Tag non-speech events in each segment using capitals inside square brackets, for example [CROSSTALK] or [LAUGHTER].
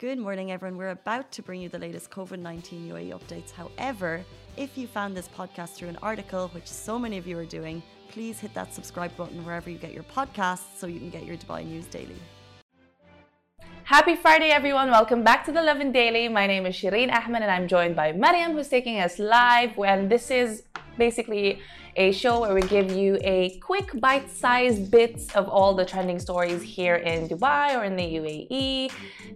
Good morning, everyone. We're about to bring you the latest COVID 19 UAE updates. However, if you found this podcast through an article, which so many of you are doing, please hit that subscribe button wherever you get your podcasts so you can get your Dubai news daily. Happy Friday, everyone. Welcome back to the Lovin Daily. My name is Shireen Ahmed, and I'm joined by Mariam, who's taking us live. And this is basically a show where we give you a quick bite-sized bits of all the trending stories here in Dubai or in the UAE.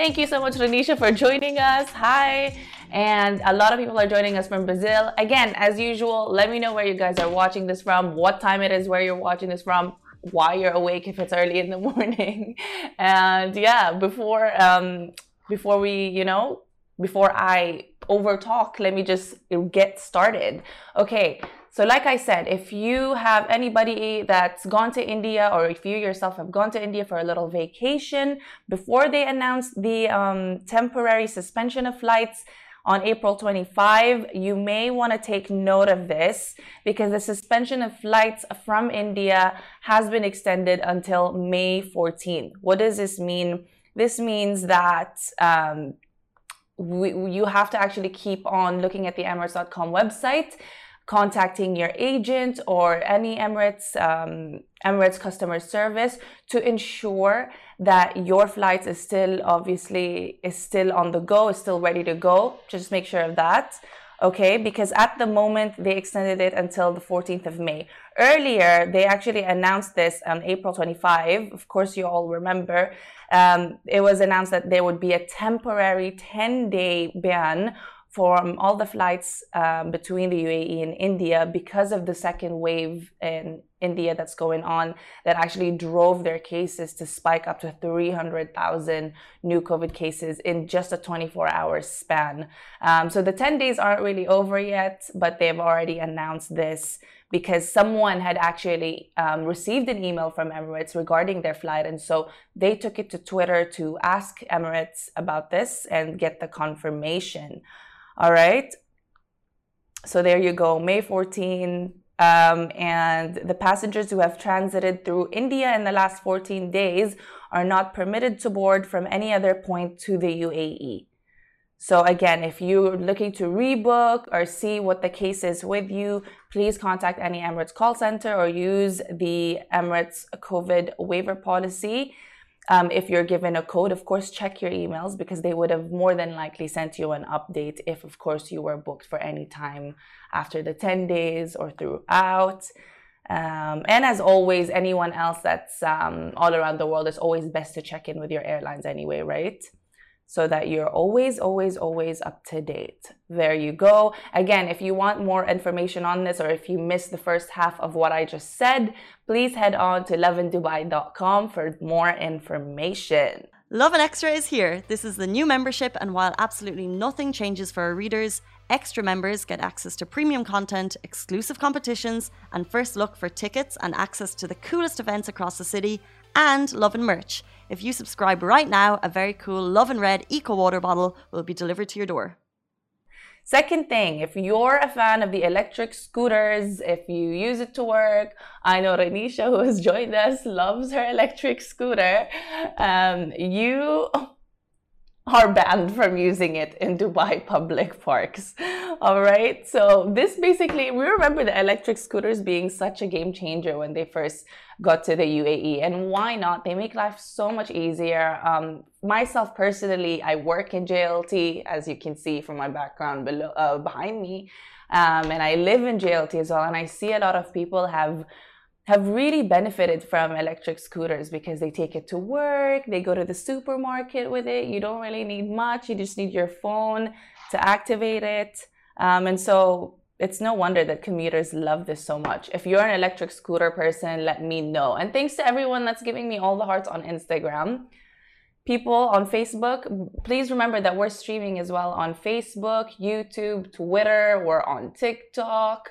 Thank you so much, Renisha, for joining us. Hi. And a lot of people are joining us from Brazil. Again, as usual, let me know where you guys are watching this from, what time it is, where you're watching this from, why you're awake if it's early in the [LAUGHS] morning. And yeah, before um, before we, you know, before I over talk, let me just get started. Okay, so, like I said, if you have anybody that's gone to India or if you yourself have gone to India for a little vacation, before they announced the um, temporary suspension of flights on April 25, you may want to take note of this because the suspension of flights from India has been extended until May 14. What does this mean? This means that um, we, you have to actually keep on looking at the Emirates.com website contacting your agent or any Emirates um, Emirates customer service to ensure that your flight is still obviously is still on the go, is still ready to go. Just make sure of that. Okay, because at the moment they extended it until the 14th of May. Earlier, they actually announced this on April 25. Of course, you all remember. Um, it was announced that there would be a temporary 10 day ban from all the flights um, between the UAE and India because of the second wave in India that's going on that actually drove their cases to spike up to 300,000 new COVID cases in just a 24 hour span. Um, so the 10 days aren't really over yet, but they've already announced this because someone had actually um, received an email from Emirates regarding their flight. And so they took it to Twitter to ask Emirates about this and get the confirmation. All right. So there you go, May 14. Um, and the passengers who have transited through India in the last 14 days are not permitted to board from any other point to the UAE. So again, if you're looking to rebook or see what the case is with you, please contact any Emirates call center or use the Emirates COVID waiver policy. Um, if you're given a code, of course, check your emails because they would have more than likely sent you an update if, of course, you were booked for any time after the 10 days or throughout. Um, and as always, anyone else that's um, all around the world, it's always best to check in with your airlines anyway, right? So that you're always, always, always up to date. There you go. Again, if you want more information on this or if you missed the first half of what I just said, please head on to lovindubai.com for more information. Lovin Extra is here. This is the new membership, and while absolutely nothing changes for our readers, extra members get access to premium content, exclusive competitions, and first look for tickets and access to the coolest events across the city, and Lovin merch. If you subscribe right now, a very cool Lovin Red Eco Water bottle will be delivered to your door. Second thing, if you're a fan of the electric scooters, if you use it to work, I know Renisha, who has joined us, loves her electric scooter. Um, you are banned from using it in Dubai public parks. All right. So this basically, we remember the electric scooters being such a game changer when they first got to the UAE. And why not? They make life so much easier. Um, myself personally, I work in JLT, as you can see from my background below, uh, behind me. Um, and I live in JLT as well. And I see a lot of people have have really benefited from electric scooters because they take it to work, they go to the supermarket with it. You don't really need much, you just need your phone to activate it. Um, and so it's no wonder that commuters love this so much. If you're an electric scooter person, let me know. And thanks to everyone that's giving me all the hearts on Instagram. People on Facebook, please remember that we're streaming as well on Facebook, YouTube, Twitter, we're on TikTok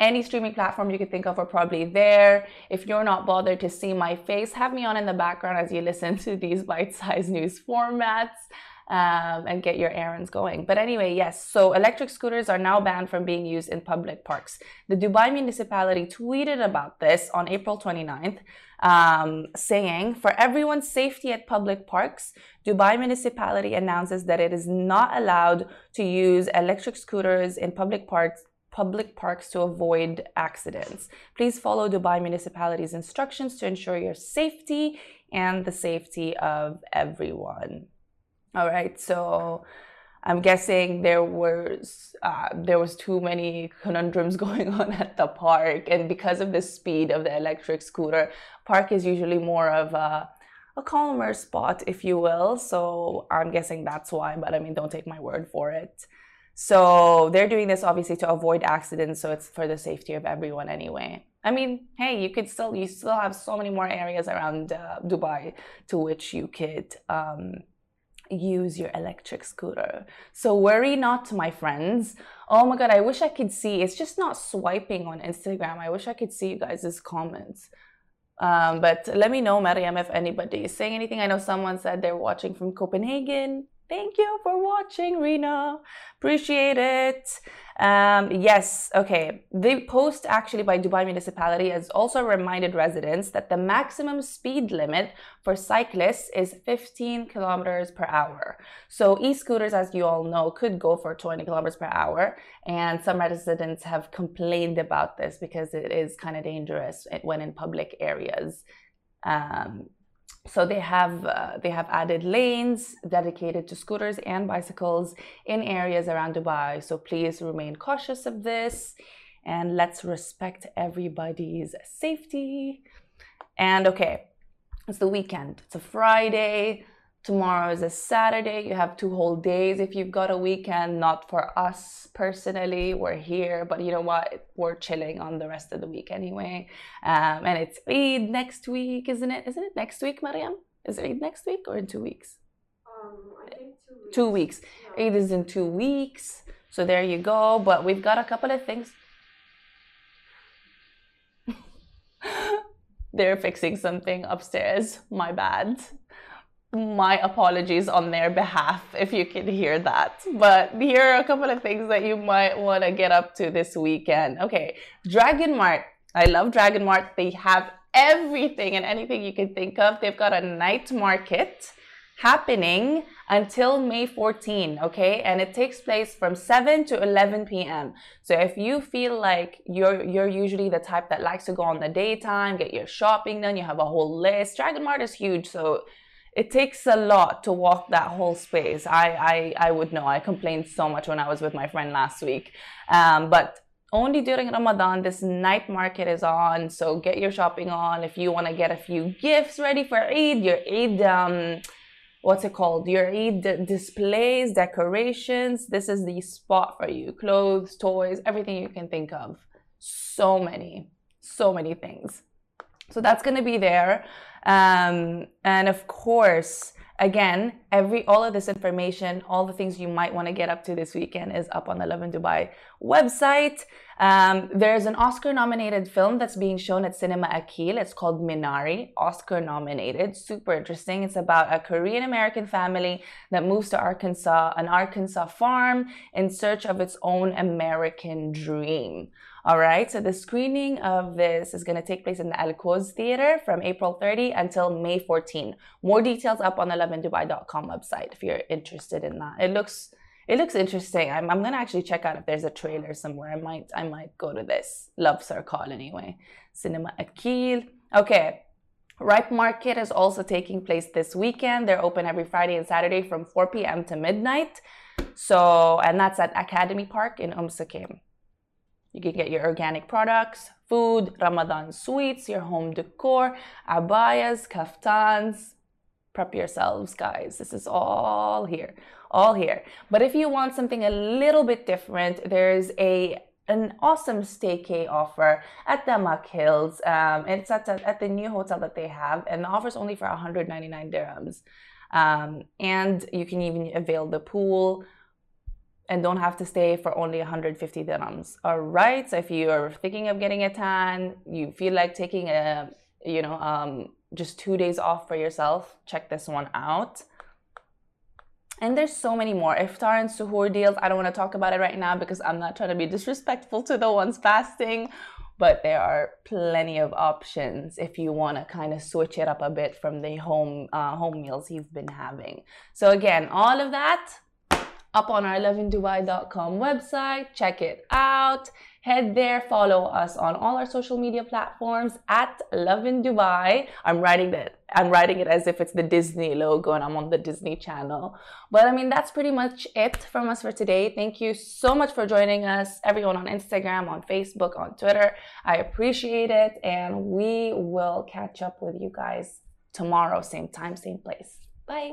any streaming platform you could think of are probably there. If you're not bothered to see my face, have me on in the background as you listen to these [LAUGHS] bite-sized news formats um, and get your errands going. But anyway, yes, so electric scooters are now banned from being used in public parks. The Dubai municipality tweeted about this on April 29th. um, saying, For everyone's safety at public parks, Dubai municipality announces that it is not allowed to use electric scooters in public parks public parks to avoid accidents. Please follow Dubai municipality's instructions to ensure your safety and the safety of everyone. All right, so I'm guessing there was uh, there was too many conundrums [LAUGHS] going on at the park, and because of the speed of the electric scooter, park is usually more of a a calmer spot, if you will. So I'm guessing that's why. But I mean, don't take my word for it. So they're doing this obviously to avoid accidents. So it's for the safety of everyone anyway. I mean, hey, you could still you still have so many more areas around uh, Dubai to which you could. Um, use your electric scooter. So worry not, my friends. Oh my god, I wish I could see. It's just not swiping on Instagram. I wish I could see you guys' comments. Um, but let me know, Mariam, if anybody is saying anything. I know someone said they're watching from Copenhagen. Thank you for watching, Rena. Appreciate it. Um, yes, okay. The post actually by Dubai municipality has also reminded residents that the maximum speed limit for cyclists is 15 kilometers per hour. So e-scooters, as you all know, could go for 20 kilometers per hour. And some residents have complained about this because it is kind of dangerous when in public areas. Um, so they have uh, they have added lanes dedicated to scooters and bicycles in areas around Dubai. So please remain cautious of this and let's respect everybody's safety. And okay, it's the weekend. It's a Friday. Tomorrow is a Saturday. You have two whole days if you've got a weekend. Not for us personally. We're here, but you know what? We're chilling on the rest of the week anyway. Um, and it's Eid next week, isn't it? Isn't it next week, Mariam? Is it Eid next week or in two weeks? Um, I think two weeks. Two weeks. Yeah. Eid is in two weeks. So there you go. But we've got a couple of things. [LAUGHS] They're fixing something upstairs. My bad my apologies on their behalf if you can hear that. But here are a couple of things that you might want to get up to this weekend. Okay, Dragon Mart. I love Dragon Mart. They have everything and anything you can think of. They've got a night market happening until May 14, okay? And it takes place from 7 to 11 p.m. So if you feel like you're you're usually the type that likes to go on the daytime, get your shopping done, you have a whole list. Dragon Mart is huge, so it takes a lot to walk that whole space. I, I, I would know. I complained so much when I was with my friend last week. Um, but only during Ramadan, this night market is on. So get your shopping on. If you want to get a few gifts ready for Eid, your Eid, um, what's it called? Your Eid displays, decorations. This is the spot for you. Clothes, toys, everything you can think of. So many, so many things. So that's going to be there. Um, and of course, again, every all of this information, all the things you might want to get up to this weekend is up on the Lovin Dubai website. Um, there's an Oscar-nominated film that's being shown at Cinema Akil. It's called Minari, Oscar-nominated. Super interesting. It's about a Korean-American family that moves to Arkansas, an Arkansas farm, in search of its own American dream. All right, so the screening of this is going to take place in the Al Theater from April 30 until May 14. More details up on the lovindubai.com website if you're interested in that. It looks it looks interesting. I'm, I'm gonna actually check out if there's a trailer somewhere. I might I might go to this. Love Sir Call anyway. Cinema Akil. Okay. Ripe Market is also taking place this weekend. They're open every Friday and Saturday from 4 p.m. to midnight. So, and that's at Academy Park in Umm Suqeim. You can get your organic products, food, Ramadan sweets, your home decor, abayas, kaftans. Prep yourselves, guys. This is all here, all here. But if you want something a little bit different, there's a an awesome staycay offer at DAMAC Hills. Um, it's at, at the new hotel that they have, and the offer is only for 199 dirhams. Um, and you can even avail the pool and don't have to stay for only 150 dirhams. All right. So if you're thinking of getting a tan, you feel like taking a, you know, um, just two days off for yourself, check this one out. And there's so many more. Iftar and suhoor deals. I don't want to talk about it right now because I'm not trying to be disrespectful to the ones fasting. but there are plenty of options if you want to kind of switch it up a bit from the home uh, home meals you've been having. So again, all of that up on our lovindubai.com website. Check it out. Head there, follow us on all our social media platforms at Lovin Dubai. I'm writing that I'm writing it as if it's the Disney logo and I'm on the Disney channel. But I mean that's pretty much it from us for today. Thank you so much for joining us, everyone on Instagram, on Facebook, on Twitter. I appreciate it, and we will catch up with you guys tomorrow, same time, same place. Bye.